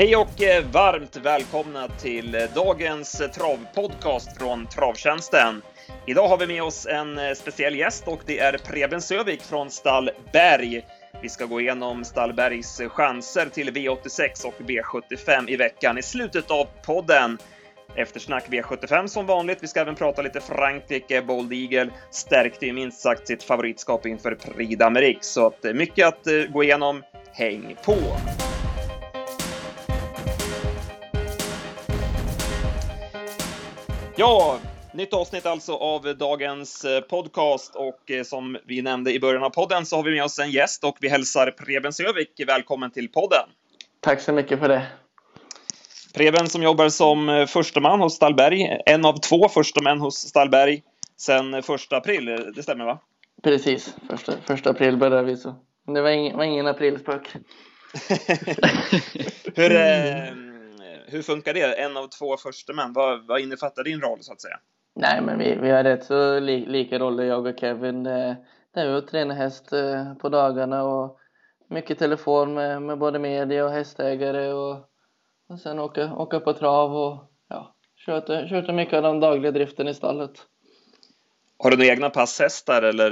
Hej och eh, varmt välkomna till eh, dagens eh, travpodcast från Travtjänsten. Idag har vi med oss en speciell gäst och det är Preben Sövik från Stall Berg. Vi ska gå igenom Stallbergs chanser till V86 och V75 i veckan i slutet av podden. Eftersnack V75 som vanligt. Vi ska även prata lite Frankrike. Bold Eagle stärkte ju minst sagt sitt favoritskap inför Prix d'Amérique, så att mycket att gå igenom. Häng på! Ja, nytt avsnitt alltså av dagens eh, podcast och eh, som vi nämnde i början av podden så har vi med oss en gäst och vi hälsar Preben Sövik välkommen till podden. Tack så mycket för det. Preben som jobbar som eh, försteman hos Stallberg, en av två förstemän hos Stallberg sedan första april, det stämmer va? Precis, första, april började vi så. Det var ingen, var ingen aprilspök. Hur, hur funkar det? En av två förstemän, vad, vad innefattar din roll så att säga? Nej, men vi, vi har rätt så li, lika roller jag och Kevin. Det, det är att träna häst eh, på dagarna och mycket telefon med, med både media och hästägare och, och sen åka, åka på trav och ja, köta, mycket av den dagliga driften i stallet. Har du några egna passhästar eller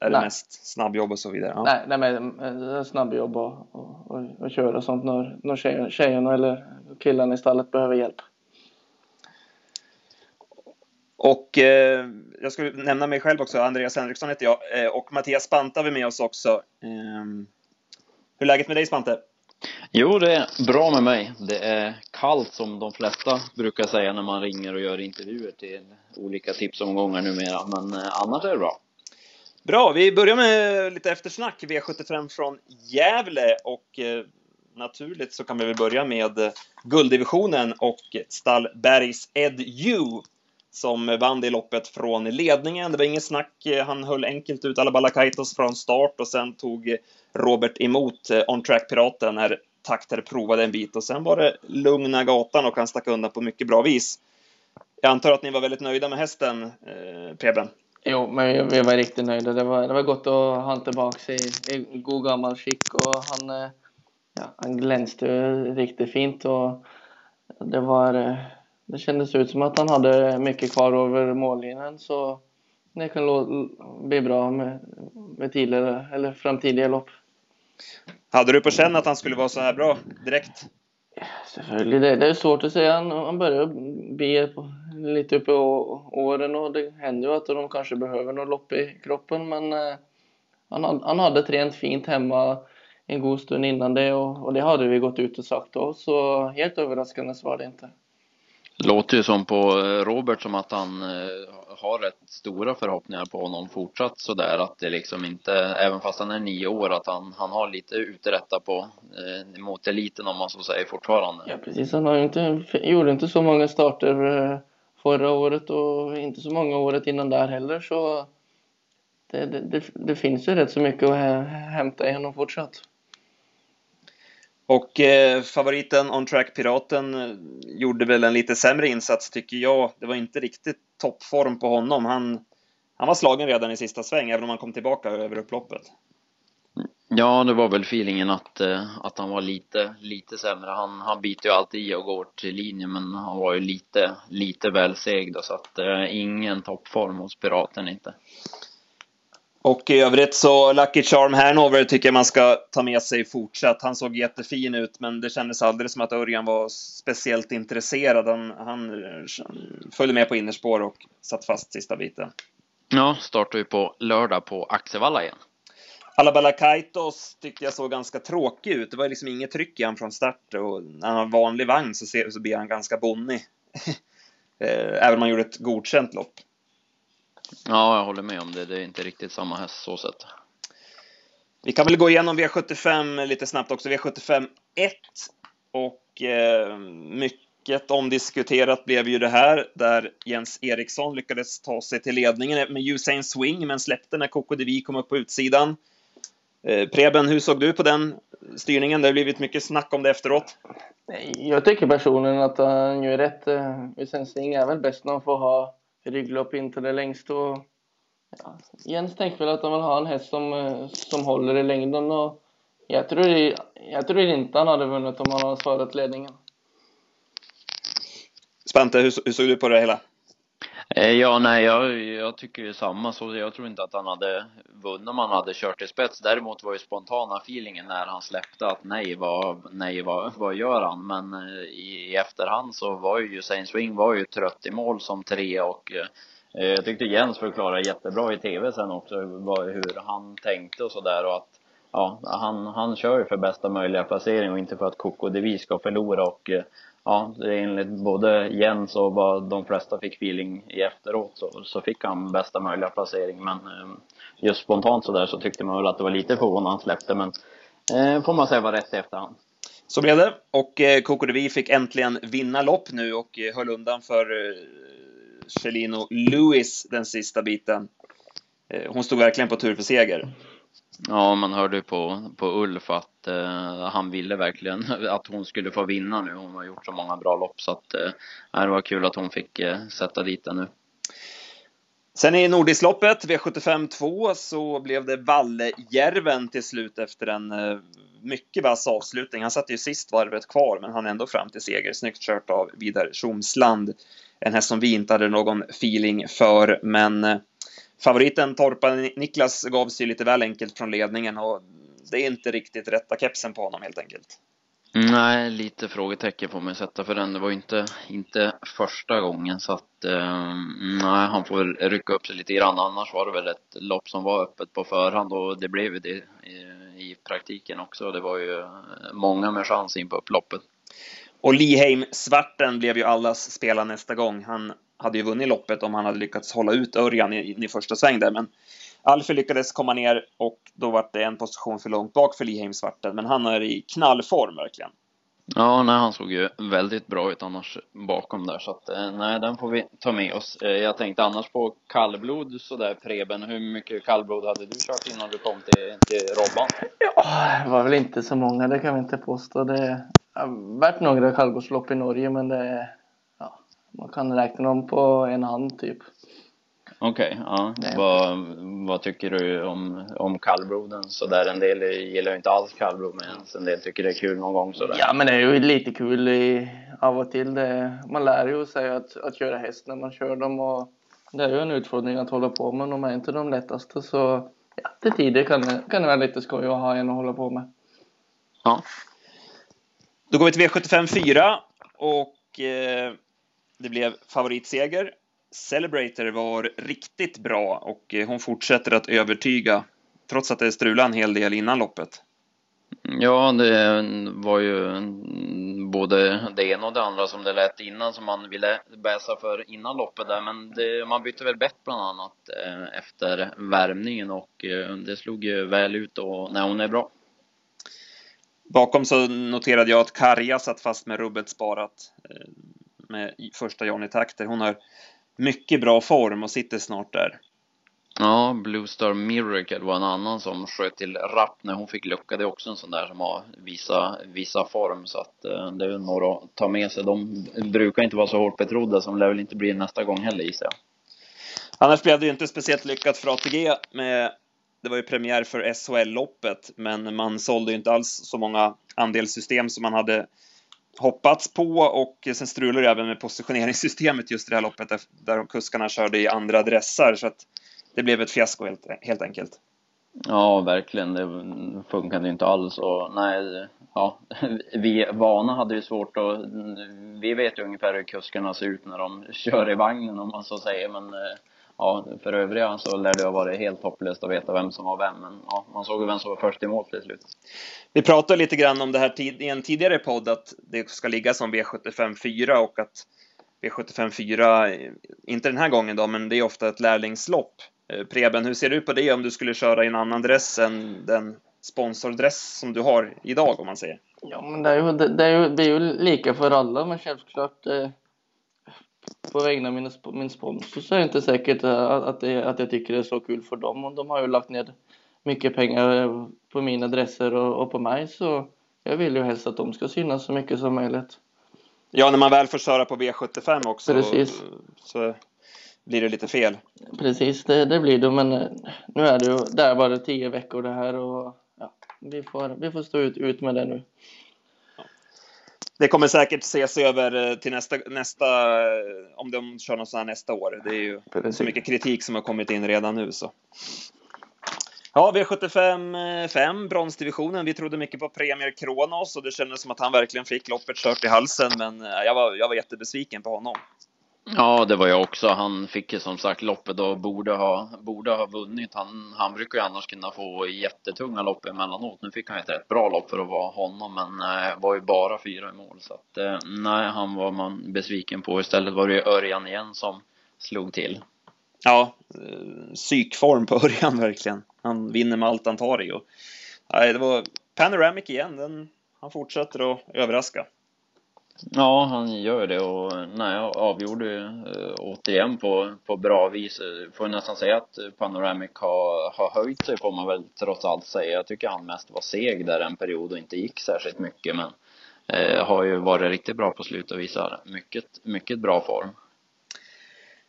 är det nej. mest snabbjobb och så vidare? Ja. Nej, nej men eh, snabbjobb och, och, och, köra och sånt när, när tjejerna, tjejerna eller killarna i stallet behöver hjälp. Och eh, jag skulle nämna mig själv också, Andreas Henriksson heter jag eh, och Mattias Spanta är med oss också. Eh, hur är läget med dig Spante? Jo, det är bra med mig. Det är kallt som de flesta brukar säga när man ringer och gör intervjuer till olika tipsomgångar numera, men eh, annars är det bra. Bra, vi börjar med lite eftersnack. V75 från Gävle och eh, naturligt så kan vi väl börja med eh, gulddivisionen och Stallbergs Ed Yu som vann det loppet från ledningen. Det var inget snack. Han höll enkelt ut alla Balakaitos från start och sen tog Robert emot On Track-piraten när Takter provade en bit och sen var det lugna gatan och han stack undan på mycket bra vis. Jag antar att ni var väldigt nöjda med hästen, eh, Preben? Jo, men vi var riktigt nöjda. Det var, det var gott att ha honom tillbaka i, i god gammal skick och han, eh, ja, han glänste riktigt fint och det var eh, det kändes ut som att han hade mycket kvar över mållinjen så det kan bli bra med, med tidigare eller framtida lopp. Hade du på känn att han skulle vara så här bra direkt? Selvfølgelig. Det, det är svårt att säga. Han, han börjar bli lite uppe i åren och det händer ju att de kanske behöver något lopp i kroppen men eh, han, han hade tränat fint hemma en god stund innan det och, och det hade vi gått ut och sagt då så helt överraskande var det inte. Låter ju som på eh, Robert som att han eh, har rätt stora förhoppningar på honom fortsatt sådär att det liksom inte, även fast han är nio år, att han, han har lite uträtta på eh, mot eliten om man så säger fortfarande. Ja precis, han har inte, gjorde inte så många starter eh, förra året och inte så många året innan där heller så det, det, det, det finns ju rätt så mycket att hämta i honom fortsatt. Och eh, favoriten On Track Piraten eh, gjorde väl en lite sämre insats tycker jag. Det var inte riktigt toppform på honom. Han, han var slagen redan i sista sväng, även om han kom tillbaka över upploppet. Ja, det var väl feelingen att, eh, att han var lite, lite sämre. Han, han biter ju alltid i och går till linjen, men han var ju lite, lite väl seg då, så att eh, ingen toppform hos Piraten inte. Och i övrigt så Lucky Charm Hanover tycker jag man ska ta med sig fortsatt. Han såg jättefin ut, men det kändes aldrig som att Örjan var speciellt intresserad. Han, han följde med på innerspår och satt fast sista biten. Ja, startar ju på lördag på Axevalla igen. Alabala Kaitos tyckte jag såg ganska tråkig ut. Det var liksom inget tryck i han från start och när han har vanlig vagn så, ser, så blir han ganska bonnig. Eh, även om han gjorde ett godkänt lopp. Ja, jag håller med om det. Det är inte riktigt samma häst så sett. Vi kan väl gå igenom V75 lite snabbt också. V75 1 och eh, mycket omdiskuterat blev ju det här där Jens Eriksson lyckades ta sig till ledningen med Usain Swing men släppte när Coco Devi kom upp på utsidan. Eh, Preben, hur såg du på den styrningen? Det har blivit mycket snack om det efteråt. Jag tycker personligen att han gör rätt. Eh, Usain Swing är väl bäst när han får ha rygglopp in till det längst och ja, Jens tänkte väl att han vill ha en häst som, eh, som håller i längden och Jag tror, jag tror inte han hade vunnit om han hade svarat ledningen. Spante, hur, hur såg du på det hela? Eh, ja, nej, jag, jag tycker ju samma. Så jag tror inte att han hade vunnit om han hade kört i spets. Däremot var ju spontana feelingen när han släppte att nej, vad, nej, vad, vad gör han? Men eh, i, i efterhand så var ju Usain Swing var ju trött i mål som tre och eh, eh jag tyckte Jens förklarade jättebra i tv sen också vad, hur han tänkte och sådär och att ja, han, han kör ju för bästa möjliga placering och inte för att Coco Devi ska förlora och ja, enligt både Jens och vad de flesta fick feeling i efteråt så, så fick han bästa möjliga placering. Men ehm, just spontant så där så tyckte man väl att det var lite förvånande han släppte. Men eh, får man säga var rätt i efterhand. Så blev det. Och eh, Coco Devi fick äntligen vinna lopp nu och eh, höll undan för eh, Celino Lewis den sista biten. Eh, hon stod verkligen på tur för seger. Ja, man hörde ju på, på Ulf att eh, han ville verkligen att hon skulle få vinna nu. Hon har gjort så många bra lopp så att eh, det var kul att hon fick eh, sätta dit den nu. Sen i Nordisloppet, V75 2, så blev det Vallejärven till slut efter en eh, mycket vass avslutning. Han satt ju sist varvet kvar, men han ändå fram till seger. Snyggt kört av Vidar Tjomsland. En häst som vi inte hade någon feeling för, men eh, favoriten Torpa Niklas gav sig lite väl enkelt från ledningen och det är inte riktigt rätta kepsen på honom helt enkelt. Nej, lite frågetecken får man sätta för den. Det var ju inte, inte första gången så att eh, nej, han får rycka upp sig lite grann. Annars var det väl ett lopp som var öppet på förhand och det blev det i, i praktiken också. Det var ju många med chans in på upploppet. Och Liheim Svarten blev ju allas spela nästa gång. Han hade ju vunnit loppet om han hade lyckats hålla ut Örjan i, i första sväng där, men Alfie lyckades komma ner och då var det en position för långt bak för Liheim Svarten, men han är i knallform verkligen. Ja, nej, han såg ju väldigt bra ut annars bakom där så att eh, nej, den får vi ta med oss. Eh, jag tänkte annars på kallblod sådär Preben. Hur mycket kallblod hade du kört innan du kom till, till Robban? Ja, det var väl inte så många, det kan vi inte påstå. Det har varit några kallblodslopp i Norge, men det man kan räkna dem på en hand typ. Okej, okay, ja. Vad, vad tycker du om, om kallbloden? Så där en del gillar ju inte alls kallblod men en del tycker det är kul någon gång sådär. Ja men det är ju lite kul i, av och till. Det, man lär ju sig att, att köra häst när man kör dem och det är ju en utfordring att hålla på med. De är inte de lättaste så ja, till tider kan det, kan det vara lite skoj att ha en att hålla på med. Ja. Då går vi till V75 4 och eh, det blev favoritseger. Celebrator var riktigt bra och eh, hon fortsätter att övertyga trots att det strulade en hel del innan loppet. Ja, det var ju både det ena och det andra som det lät innan som man ville bäsa för innan loppet där. Men det, man bytte väl bett bland annat eh, efter värmningen och eh, det slog ju väl ut och när hon är bra. Bakom så noterade jag att Karja satt fast med rubbet sparat med första Johnny Takter. Hon har mycket bra form och sitter snart där. Ja, Blue Star Miracle var en annan som sköt till rapp när hon fick lucka. Det är också en sån där som har visa, visa form så att eh, det är några att ta med sig. De brukar inte vara så hårt betrodda som lär väl inte bli nästa gång heller gissar jag. Annars blev det ju inte speciellt lyckat för ATG med det var ju premiär för SHL-loppet, men man sålde ju inte alls så många andelssystem som man hade hoppats på och sen strulade det även med positioneringssystemet just i det här loppet där kuskarna körde i andra adresser så att det blev ett fiasko helt, helt enkelt. Ja, verkligen. Det funkade inte alls och nej, ja, vi vana hade ju svårt att, vi vet ju ungefär hur kuskarna ser ut när de kör i vagnen om man så säger, men eh, ja, för övriga så lär det ha varit helt hopplöst att veta vem som var vem. Men ja, man såg ju vem som var först i mål till slut. Vi pratade lite grann om det här i en tidigare podd, att det ska ligga som V75 4 och att V75 4, inte den här gången då, men det är ofta ett lärlingslopp. Eh, Preben, hur ser du på det om du skulle köra i en annan dress än den sponsordress som du har idag om man säger? Ja, men det är ju, det, är ju, det är ju lika för alla, men självklart eh, på vägnar av min sponsor så är det inte säkert att, det, att jag tycker det är så kul för dem. Och de har ju lagt ner mycket pengar på mina adresser och, och på mig så jag vill ju helst att de ska synas så mycket som möjligt. Ja, när man väl får köra på V75 också Precis. så blir det lite fel. Precis, det, det blir det. Men eh, nu är det ju, det är bara tio veckor det här och ja, vi får, vi får stå ut, ut med det nu. Det kommer säkert ses över till nästa, nästa om de kör något sånt här nästa år. Det är ju Precis. så mycket kritik som har kommit in redan nu så. Ja, V75 5, bronsdivisionen. Vi trodde mycket på Premier Kronos och det kändes som att han verkligen fick loppet kört i halsen, men jag var, jag var jättebesviken på honom. Ja, det var jag också. Han fick ju som sagt loppet och borde ha, borde ha vunnit. Han, han brukar ju annars kunna få jättetunga lopp emellanåt. Nu fick han ett rätt bra lopp för att vara honom, men eh, var ju bara fyra i mål. Så att, eh, nej, han var man besviken på. Istället var det ju Örjan igen som slog till. Ja, eh, psykform på Örjan verkligen. Han vinner med allt han tar i. Och, nej, det var Panoramic igen. Den, han fortsätter att överraska. Ja, han gör det och nej, avgjorde äh, återigen på, på bra vis. Eh, får nästan säga att Panoramic har, har höjt sig får man väl trots allt säga. Jag tycker han mest var seg där en period och inte gick särskilt mycket men äh, har ju varit riktigt bra på slutet och visar mycket, mycket bra form.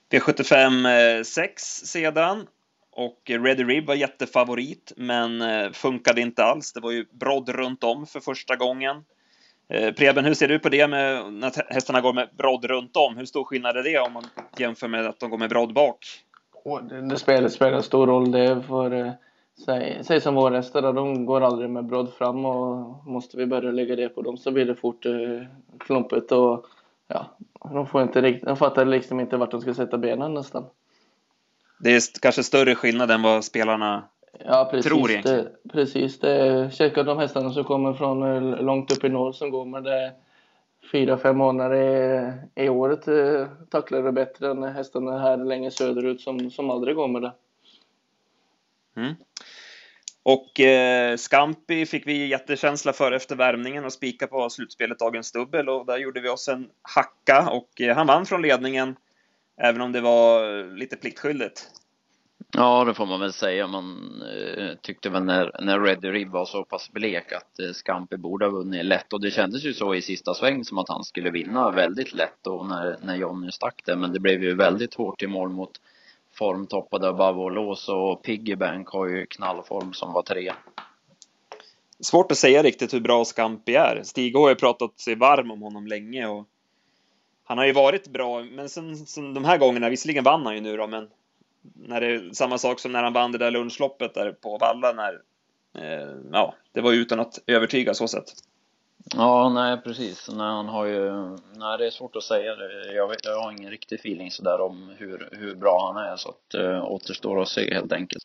V75 6 sedan och Ready Rib var jättefavorit men funkade inte alls. Det var ju brodd runt om för första gången. Eh, Preben, hur ser du på det med när hästarna går med brodd runt om? Hur stor skillnad är det om man jämför med att de går med brodd bak? Det, det spelar, spelar stor roll. Det för, eh, säg, säg som våra hästar, de går aldrig med brodd fram och måste vi börja lägga det på dem så blir det fort eh, klumpigt och ja, de, får inte riktigt, de fattar liksom inte vart de ska sätta benen nästan. Det är kanske större skillnad än vad spelarna Ja, precis. Tror egentligen. Det, precis. Det checkar de hästarna som kommer från eh, långt upp i norr som går med det fyra, fem månader i, i året eh, tacklar det bättre än hästarna här längre söderut som, som aldrig går med det. Mm. Och eh, Scampi fick vi jättekänsla för efter värmningen och spika på slutspelet Dagens Dubbel och där gjorde vi oss en hacka och eh, han vann från ledningen även om det var lite pliktskyldigt. Ja, det får man väl säga. Man eh, tyckte väl när, när Ready Rib var så pass blek att eh, Scampi borde ha vunnit lätt. Och det kändes ju så i sista sväng som att han skulle vinna väldigt lätt då när, när Jonny stack det. Men det blev ju väldigt hårt i mål mot formtoppade Above Lås och Piggybank har ju knallform som var tre. Svårt att säga riktigt hur bra Scampi är. Stig har ju pratat sig varm om honom länge och han har ju varit bra, men sen, sen de här gångerna, visserligen vann han ju nu då, men när det är samma sak som när han vann det där lunchloppet där på Valla när, eh, ja, det var utan att övertyga så sett. Ja, nej precis. Nej, han har ju, nej det är svårt att säga. Jag, vet, jag har ingen riktig feeling sådär om hur, hur bra han är så att äh, återstår att se helt enkelt.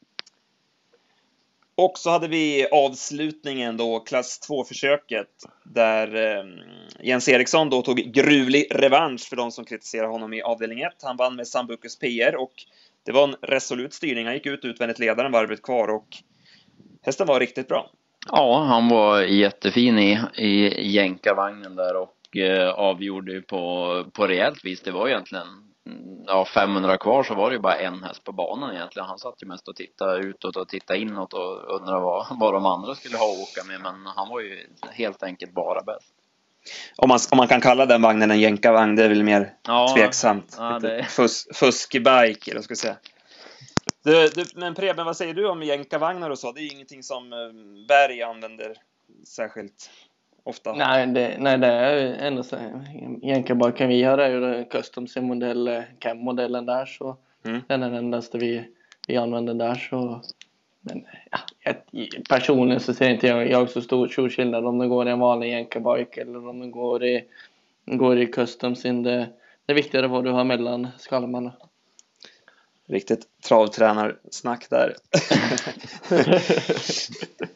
Och så hade vi avslutningen då, klass 2-försöket, där eh, Jens Eriksson då tog gruvlig revansch för de som kritiserar honom i avdelning 1. Han vann med Sambucus PR och det var en resolut styrning. Han gick ut utvändigt ledaren varvet kvar och hästen var riktigt bra. Ja, han var jättefin i, i jänkarvagnen där och eh, avgjorde på, på rejält vis. Det var egentligen mm, ja, 500 kvar så var det ju bara en häst på banan egentligen. Han satt ju mest och tittade utåt och tittade inåt och undrade vad, vad de andra skulle ha att åka med. Men han var ju helt enkelt bara bäst. Om man, om man kan kalla den vagnen en jänkarvagn, det är väl mer ja, tveksamt. Ja, det... Fus, fuskbike, eller ska jag säga. Du, du, men Preben, vad säger du om jänkarvagnar och så? Det är ju ingenting som eh, Berg använder särskilt ofta. Nej, det, nej, det är ändå så. Jänkarbaken vi har är ju custom modell eh, cam-modellen där så mm. den är den endaste vi, vi använder där så men ja, personligen så ser inte jag, jag så stor, stor skillnad om det går i en vanlig jänkerbike eller om det går i, går i customs. Det, det är viktigare vad du har mellan skalmarna. Riktigt travtränarsnack där.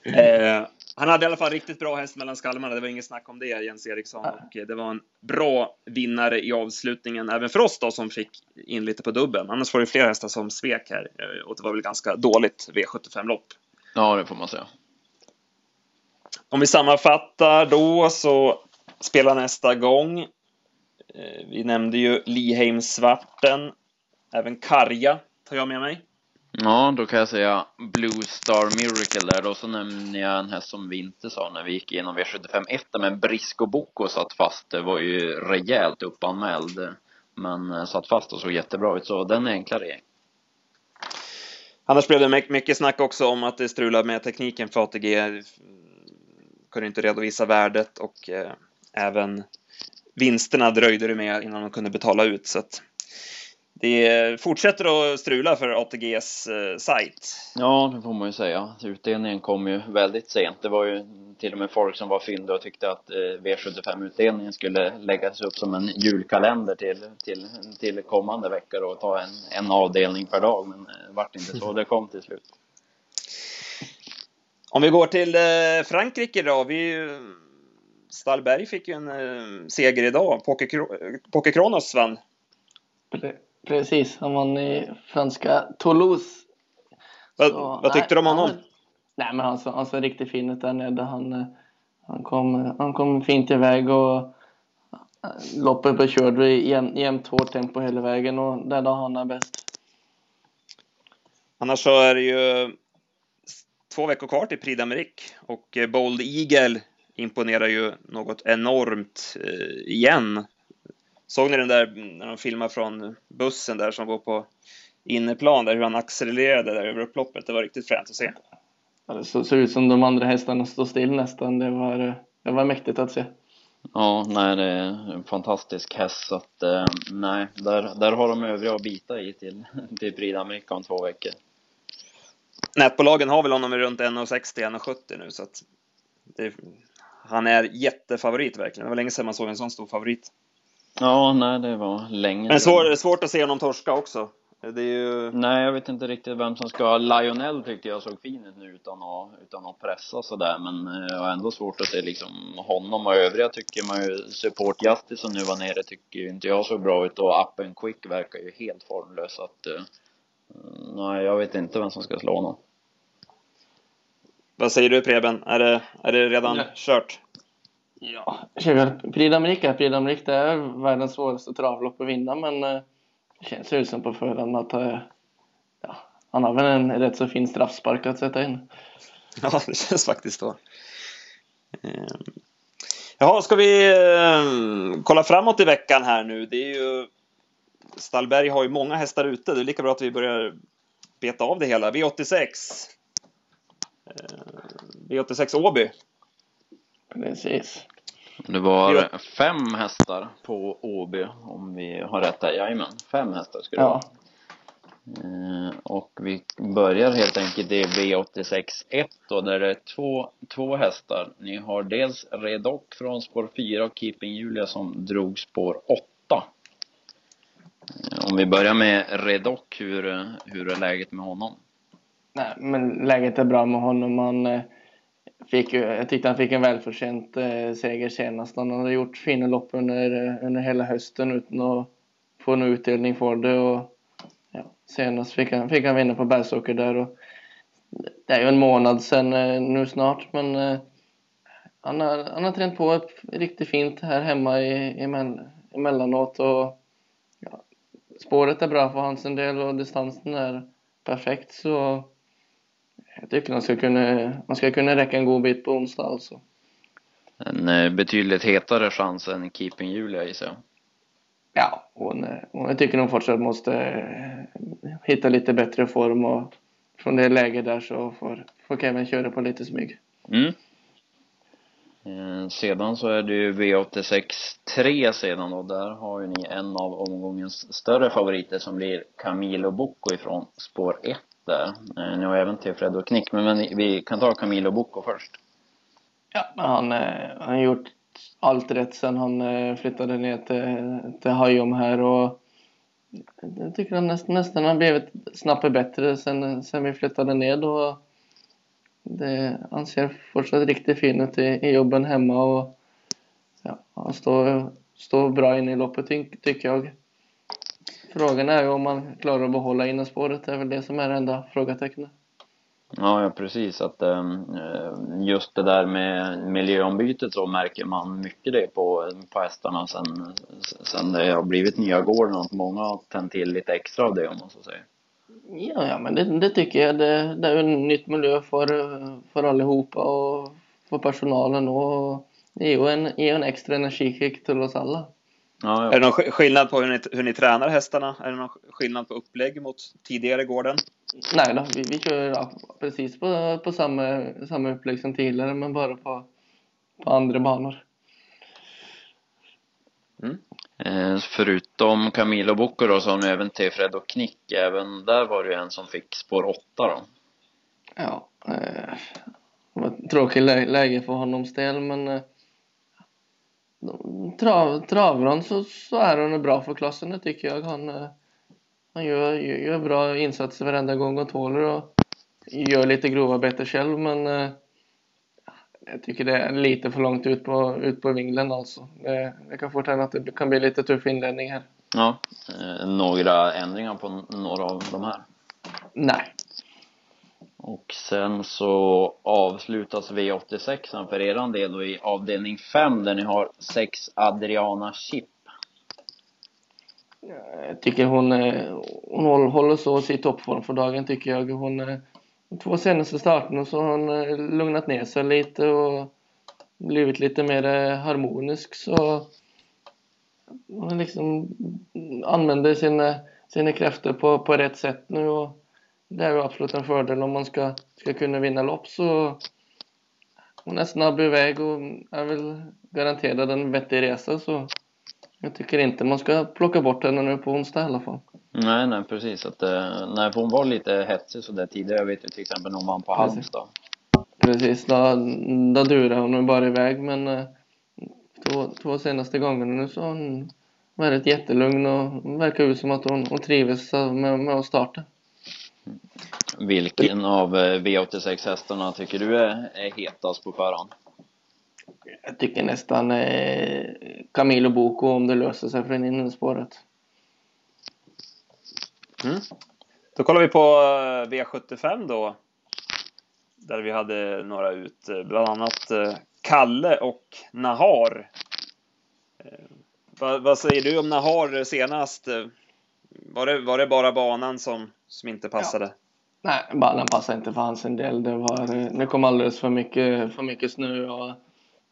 eh, han hade i alla fall riktigt bra häst mellan skalmarna, det var inget snack om det, Jens Eriksson. Och eh, det var en bra vinnare i avslutningen, även för oss då som fick in lite på dubben. Annars var det fler hästar som svek här eh, och det var väl ganska dåligt V75-lopp. Ja, det får man säga. Om vi sammanfattar då så spelar nästa gång. Eh, vi nämnde ju Liheim Svarten, även Karja tar jag med mig. Ja, då kan jag säga Blue Star Miracle där då, så nämner jag en häst som vi inte sa när vi gick igenom V75 1 men Brisco Boko satt fast, det var ju rejält uppanmäld men eh, satt fast och såg jättebra ut, så den är enklare. Annars blev det mycket snack också om att det strulade med tekniken för ATG. Kunde inte redovisa värdet och eh, även vinsterna dröjde det med innan de kunde betala ut. Så att det fortsätter att strula för ATGs eh, sajt. Ja, det får man ju säga. Utdelningen kom ju väldigt sent. Det var ju till och med folk som var fyndiga och tyckte att eh, V75-utdelningen skulle läggas upp som en julkalender till, till, till kommande veckor och ta en, en avdelning per dag. Men det eh, vart inte så. Det kom till slut. Om vi går till eh, Frankrike då. Vi, Stallberg fick ju en seger idag. Poker Kronos vann. Precis, han vann i franska Toulouse. Vad, så, vad tyckte du om honom? Han, nej, men han, han såg riktigt fin ut där nere. Han, han, kom, han kom fint iväg och äh, loppet på körde i jämnt hårt tempo hela vägen och där då han är bäst. Annars så är det ju två veckor kvar till Prix d'Amérique och Bold Eagle imponerar ju något enormt eh, igen. Såg ni den där när de filmade från bussen där som går på inneplan där hur han accelererade där över upploppet? Det var riktigt fränt att se. Ja, det såg ut som de andra hästarna stod still nästan. Det var, det var mäktigt att se. Ja, nej, det är en fantastisk häst så att eh, nej, där, där har de övriga att bita i till, till Prix d'Amérique om två veckor. Nätbolagen har väl honom runt 1,60-1,70 nu så att det, han är jättefavorit verkligen. Det var länge sedan man såg en sån stor favorit. Ja, nej, det var länge Men svår, svårt att se honom torska också. Det är ju... Nej, jag vet inte riktigt vem som ska... Lionel tyckte jag såg fin ut nu utan att, utan att pressa sådär, men eh, jag har ändå svårt att se liksom honom och övriga tycker man ju, Support Justice som nu var nere tycker ju inte jag så bra ut och and Quick verkar ju helt formlös så att, uh, nej, jag vet inte vem som ska slå honom. Vad säger du Preben? Är det, är det redan ja. kört? Ja, Prix d'Amérique Prix d'Amérique det är världens svåraste travlopp att vinna men eh, det känns ju som på förhand att eh, ja, han har väl en rätt så fin straffspark att sätta in. Ja, det känns faktiskt så. Ehm, jaha, ska vi eh, kolla framåt i veckan här nu? Det är ju Stallberg har ju många hästar ute. Det är lika bra att vi börjar beta av det hela. V86. Ehm, V86 Åby. Precis. Det var fem hästar på Åby om vi har rätt där. Jajamän, fem hästar skulle det ja. vara. Eh, och vi börjar helt enkelt i V86 1 då, där det är två, två hästar. Ni har dels Redoc från spår 4 och Keeping Julia som drog spår 8. Eh, om vi börjar med Redoc, hur, hur är läget med honom? Nej, men läget är bra med honom. Han eh, fick jag tyckte han fick en välförtjänt eh, seger senast. Han hade gjort fina lopp under, eh, under hela hösten utan att få någon utdelning för det. Och, ja, senast fick han, fick han vinna på Bergsåker där. Och, det är ju en månad sedan eh, nu snart, men eh, han, har, han har tränat på ett riktigt fint här hemma i, i, emellanåt. Och, ja, spåret är bra för hans del och distansen är perfekt. så jag tycker man ska kunna, man ska kunna räcka en god bit på onsdag alltså. En eh, betydligt hetare chans än Keeping Julia gissar jag. Ja, hon, eh, hon, jag tycker hon fortsatt måste eh, hitta lite bättre form och från det läget där så får, får Kevin köra på lite smyg. Mm. sedan så är det ju V86 3 sedan och där har ju ni en av omgångens större favoriter som blir Camilo Bocco ifrån spår 1 där. Eh, nu har även till Fred och Knick, men, men vi kan ta Camilo Bocco först. Ja, han, eh, han har gjort allt rätt sen han eh, flyttade ner till, till Hajom här och jag tycker han näst, nästan har blivit snabbt bättre sen, sen vi flyttade ner då. Det, han ser fortsatt riktigt fin ut i, i jobben hemma och ja, han står, står bra inne i loppet tycker jag. Frågan är ju om man klarar att behålla innerspåret. Det är väl det som är det enda frågetecknet. Ja, ja precis. Att ehm, just det där med miljöombytet så märker man mycket det på, på hästarna sen, sen det har blivit nya gården och många har tänt till lite extra av det om man så säger. Ja, ja men det, det tycker jag. Det, det är en nytt miljö för, för allihopa och för personalen och det ger ju en, en extra energikick till oss alla. Ja, ja. Är det någon skillnad på hur ni, hur ni tränar hästarna? Är det någon skillnad på upplägg mot tidigare gården? Nej då, vi, vi kör ja, precis på, på samma, samma upplägg som tidigare men bara på, på andra banor. Eh, förutom Camilo Bocco då så har ni även Tefred och Knick. Även där var det ju en som fick spår 8 då. Ja, eh, det var ett tråkigt lä läge för honoms del men eh, trav, travar han så, så är han bra för klassen det tycker jag. Han, eh, han gör, gör, bra insatser varenda gång och tåler och gör lite grova bete själv men eh, jag tycker det är lite för långt ut på, ut på vinglen alltså. Det, det kan fort hända att det kan bli lite tuff inledning här. Ja, eh, några ändringar på några av de här. Nej. Och sen så avslutas V86 för eran del då i avdelning 5 där ni har 6 Adriana Chip. Jag tycker hon, eh, hon håller- så sig i toppform för dagen tycker jag. Hon, eh, de två senaste starterna så har hon eh, lugnat ner sig lite och blivit lite mer harmonisk så hon liksom använder sina, sina krafter på, på rätt sätt nu och det är ju absolut en fördel om man ska, ska kunna vinna lopp så hon är snabb iväg och är väl garanterad en vettig resa så jag tycker inte man ska plocka bort henne nu på onsdag i alla fall. Nej, nej precis. Att, eh, nej, för hon var lite hetsig sådär tidigare. Jag vet ju till exempel när hon vann på. Halmstad. Precis, då, då durade hon bara iväg men eh, två, två senaste gångerna nu så har hon varit jättelugn och verkar ut som att hon, hon trivs med, med att starta. Vilken av eh, V86 hästarna tycker du är, är hetast på förhand? Jag tycker nästan eh, Camilo Boko om det löser sig från innerspåret. Mm. Då kollar vi på eh, V75 då. Där vi hade några ut, eh, bland annat Kalle och Nahar. Vad, vad säger du om Nahar senast? Var det, var det bara banan som, som inte passade? Nej, banan passar inte för hans del. Det, var, det kom alldeles för mycket, för mycket snö och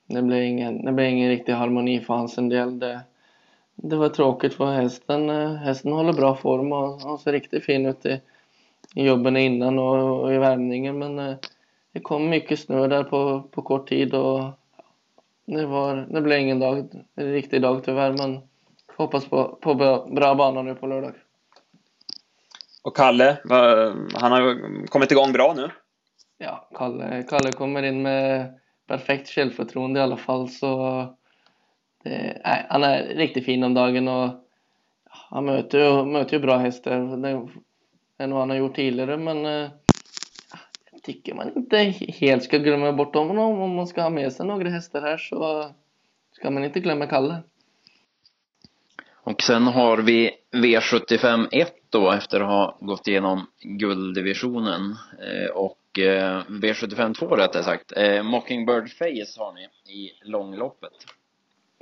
det blev ingen, det blev ingen riktig harmoni för hans del. Det, det var tråkigt för hästen. Hästen håller bra form och han ser riktigt fin ut i, i jobben innan och, och i värmningen men eh, det kom mycket snö där på, på kort tid och det, var, det blev ingen dag, en riktig dag tyvärr men hoppas på, på bra, bra bana nu på lördag. Och Kalle, han har kommit igång bra nu. Ja, Kalle, Kalle kommer in med perfekt självförtroende i alla fall så det, nej, han är riktigt fin om dagen och han möter ju, möter ju bra hästar det, än vad han har gjort tidigare men eh, jag tycker man inte helt ska glömma bort honom om man ska ha med sig några hästar här så ska man inte glömma Kalle. Och sen har vi V75 1 då efter att ha gått igenom gulddivisionen. Eh, och eh, V75 2 rättare sagt. Eh, Mockingbird Face har ni i långloppet.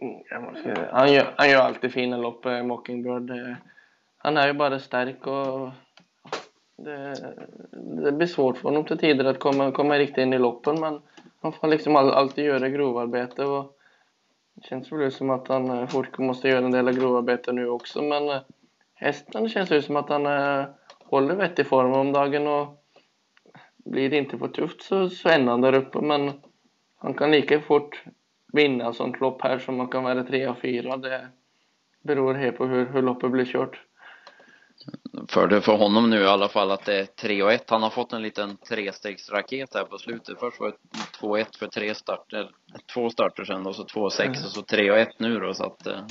Mm, Han gör, han gör alltid fina lopp, eh, Mockingbird. Eh, Han är ju bara stark och det, det blir svårt för honom till tider att komma, komma riktigt in i loppen men han får liksom all, alltid göra grovarbete och det känns väl som att han eh, fort måste göra en del av grovarbete nu också men eh, hästen känns ju som att han eh, håller vettig form om dagen och blir det inte för tufft så, så är han där uppe men han kan lika fort vinna sånt lopp här som man kan vara tre och fyra. Det beror helt på hur, hur loppet blir kört. Fördel för honom nu i alla fall att det är 3 och 1. Han har fått en liten trestegsraket här på slutet. Först var det 2-1 för tre starter, två starter sen och så 2-6 och så 3 och 1 nu då så att eh,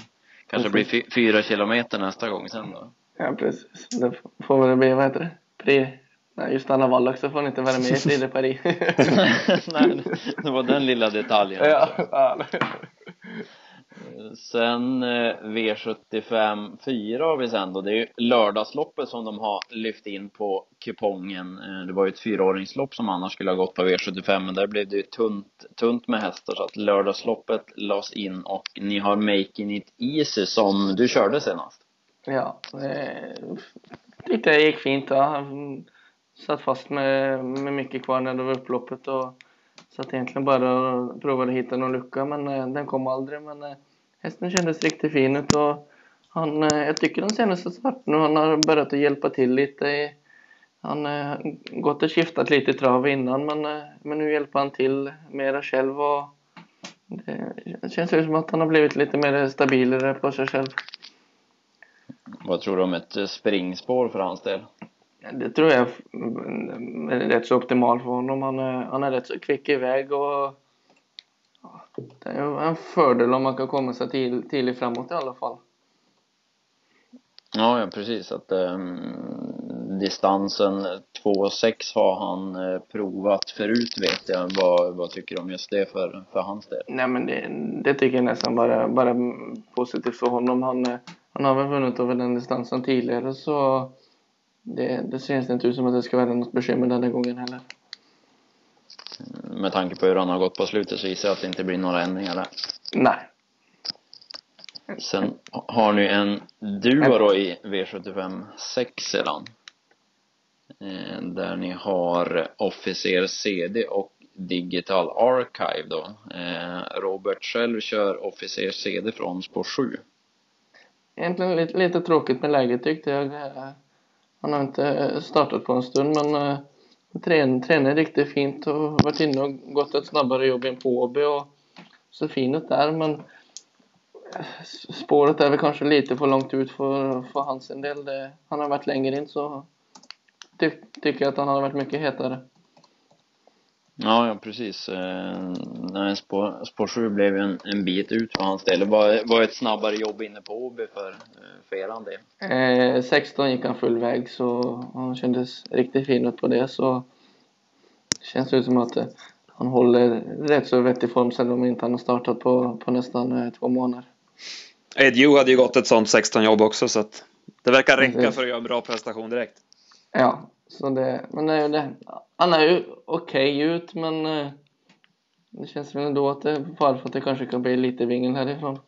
kanske blir fy, fyra kilometer nästa gång sen då. Ja, precis. Det får väl bli, vad heter det? Pri... Nej, just Anna Wallach så får han inte vara med i Friede Paris. Nej, det var den lilla detaljen. ja, ja. Sen eh, V75 4 har vi sen då. Det är ju lördagsloppet som de har lyft in på kupongen. Eh, det var ju ett fyraåringslopp som annars skulle ha gått på V75 men där blev det ju tunt, tunt med hästar så att lördagsloppet lades in och ni har Making It Easy som du körde senast. ja eh, tyckte jag gick fint. Ja. Satt fast med, med mycket kvar när det var upploppet och satt egentligen bara och provade hitta någon lucka men eh, den kom aldrig. Men eh, hästen kändes riktigt fin ut och han, eh, jag tycker de senaste starterna han har börjat att hjälpa till lite i han har gått och skiftat lite i trav innan men, eh, men nu hjälper han till mera själv och det känns som att han har blivit lite mer stabilare på sig själv. Vad tror du om ett springspår för hans del? Det tror jag är rätt så optimalt för honom. Han är, han är rätt så kvick iväg och det är en fördel om man kan komma sig till, tidigt framåt i alla fall. Ja, ja precis. Att um, distansen 2,6 har han uh, provat förut vet jag. Vad, vad tycker du om just det för, för hans del? Nej, men det, det tycker jag nästan bara, bara positivt för honom. Han, han har väl vunnit över den distansen tidigare så det, det syns inte ut som att det ska vara något bekymmer den här gången heller. Med tanke på hur han har gått på slutet så gissar jag att det inte blir några ändringar där. Nej. Sen har ni en duo då i V75 6 sedan. Eh, där ni har Officer CD och Digital Archive då. Eh, Robert själv kör Officer CD från spår 7. Egentligen lite, lite tråkigt med läget tyckte jag. Han har inte startat på en stund men uh, tränar, riktigt fint och varit inne och gått ett snabbare jobb än på Åby och så fin ut där men spåret är väl kanske lite för långt ut för, för hans del. Det, han har varit längre in så tycker jag att han har varit mycket hetare. Ja, ja precis. Eh, nej, spår, spår 7 blev en, en bit ut för hans del. Det var, var ett snabbare jobb inne på Åby för, eh, för eran del. Eh, 16 gick han full väg så han kändes riktigt fin ut på det så det känns ut som att eh, han håller rätt så vettig form sen om inte han har startat på, på nästan eh, två månader. Ed Ju hade ju gått ett sånt 16 jobb också så att det verkar räcka för att göra en bra prestation direkt. Ja, så det, men det, det, han är ju okej okay ut men eh, det känns väl ändå att det är fara för att det kanske kan bli lite vingel härifrån.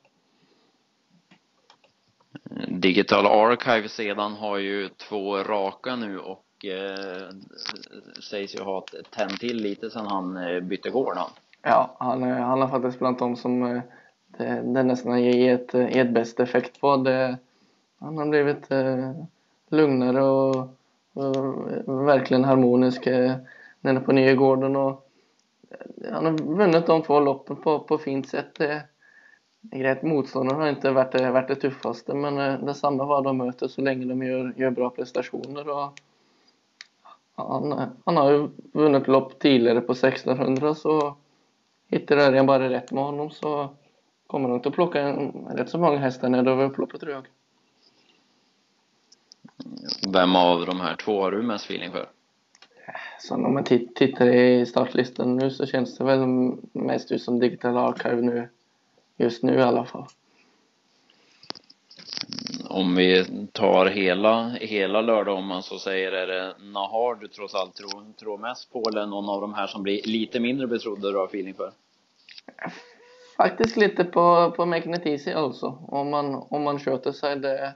Digital Archive sedan har ju två raka nu och eh, sägs ju ha tänt till lite sedan han eh, bytte gård. Ja, han, han har faktiskt bland de som eh, det, det nästan ger ett, ett bäst effekt på. Det, han har blivit eh, lugnare och Eh, verkligen harmonisk eh, nere på Nygården och eh, han har vunnit de två loppen på, på fint sätt. Grejt motståndaren har inte varit, varit det tuffaste men detsamma vad de möter så länge de gör, gör bra prestationer. Och han, han har ju vunnit lopp tidigare på 1600 så hittar jag bara rätt med honom så kommer de inte att plocka en, rätt så många hästar när över upploppet tror jag. Vem av de här två har du mest feeling för? Så om man tittar i startlistan nu så känns det väl mest ut som Digital Archive nu just nu i alla fall. Om vi tar hela, hela lördag om man så säger, är det Nahar du trots allt tror, tror mest på eller någon av de här som blir lite mindre betrodda du har feeling för? Faktiskt lite på, på Magnetisi alltså. Om man, om man sköter sig. Det,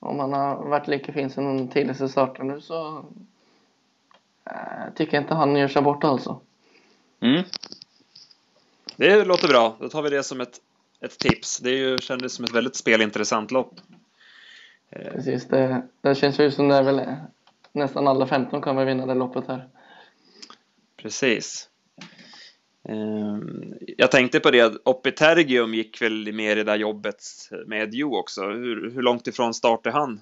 om man har varit lika fin sen den tidigaste starten nu så äh, tycker jag inte han gör sig bort alltså. Mm. Det låter bra. Då tar vi det som ett, ett tips. Det är ju, kändes som ett väldigt spelintressant lopp. Eh. Precis, det, det känns ju som det är väl nästan alla 15 kommer vinna det loppet här. Precis. Ehm, jag tänkte på det, Opitergium gick väl mer i det där jobbet med Jo också. Hur, hur långt ifrån start är han?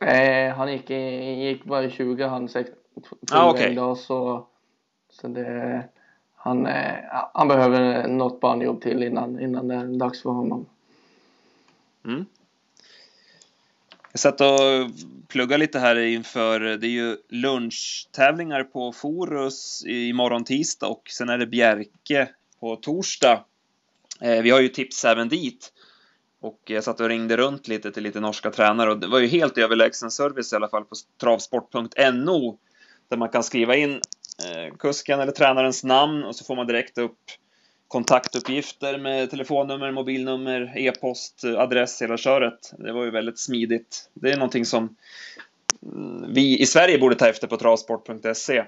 Eh, han gick, gick bara 20, han sex, ah, okay. idag så, så det, han, eh, han behöver något banjobb till innan, innan det är dags för honom. Mm. Jag satt och pluggade lite här inför, det är ju lunchtävlingar på Forus imorgon tisdag och sen är det Bjerke på torsdag. Eh, vi har ju tips även dit. Och jag satt och ringde runt lite till lite norska tränare och det var ju helt överlägsen service i alla fall på travsport.no där man kan skriva in eh, kusken eller tränarens namn och så får man direkt upp kontaktuppgifter med telefonnummer, mobilnummer, e-post, adress, hela köret. Det var ju väldigt smidigt. Det är någonting som mm, vi i Sverige borde ta efter på travsport.se. Eh.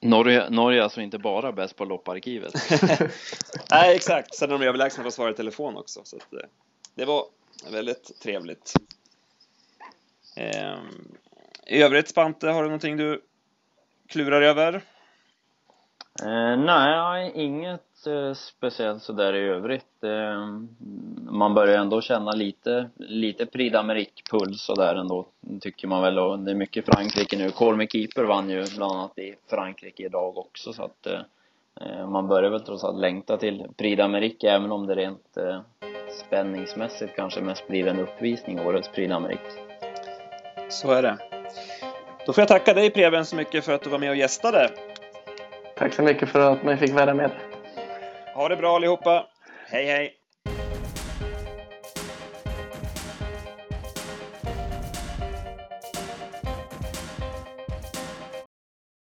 Norge, Norge är alltså inte bara bäst på lopparkivet? Nej, exakt. Sen är de överlägsna på att svara i telefon också. Så att, eh, det var väldigt trevligt. Ehm, I övrigt, Spante, har du någonting du klurar över? Eh, nej, inget eh, speciellt sådär i övrigt. Eh, man börjar ändå känna lite, lite Prix d'Amérique-puls sådär ändå, tycker man väl. Och det är mycket Frankrike nu. Colmy Keeper vann ju bland annat i Frankrike idag också, så att eh, man börjar väl trots allt längta till Prix d'Amérique, även om det rent spänningsmässigt kanske mest blir en uppvisning, årets Prix d'Amérique. Så är det. Då får jag tacka dig Preben så mycket för att du var med och gästade. Tack så mycket för att man fick vara med. Ha det bra allihopa. Hej hej!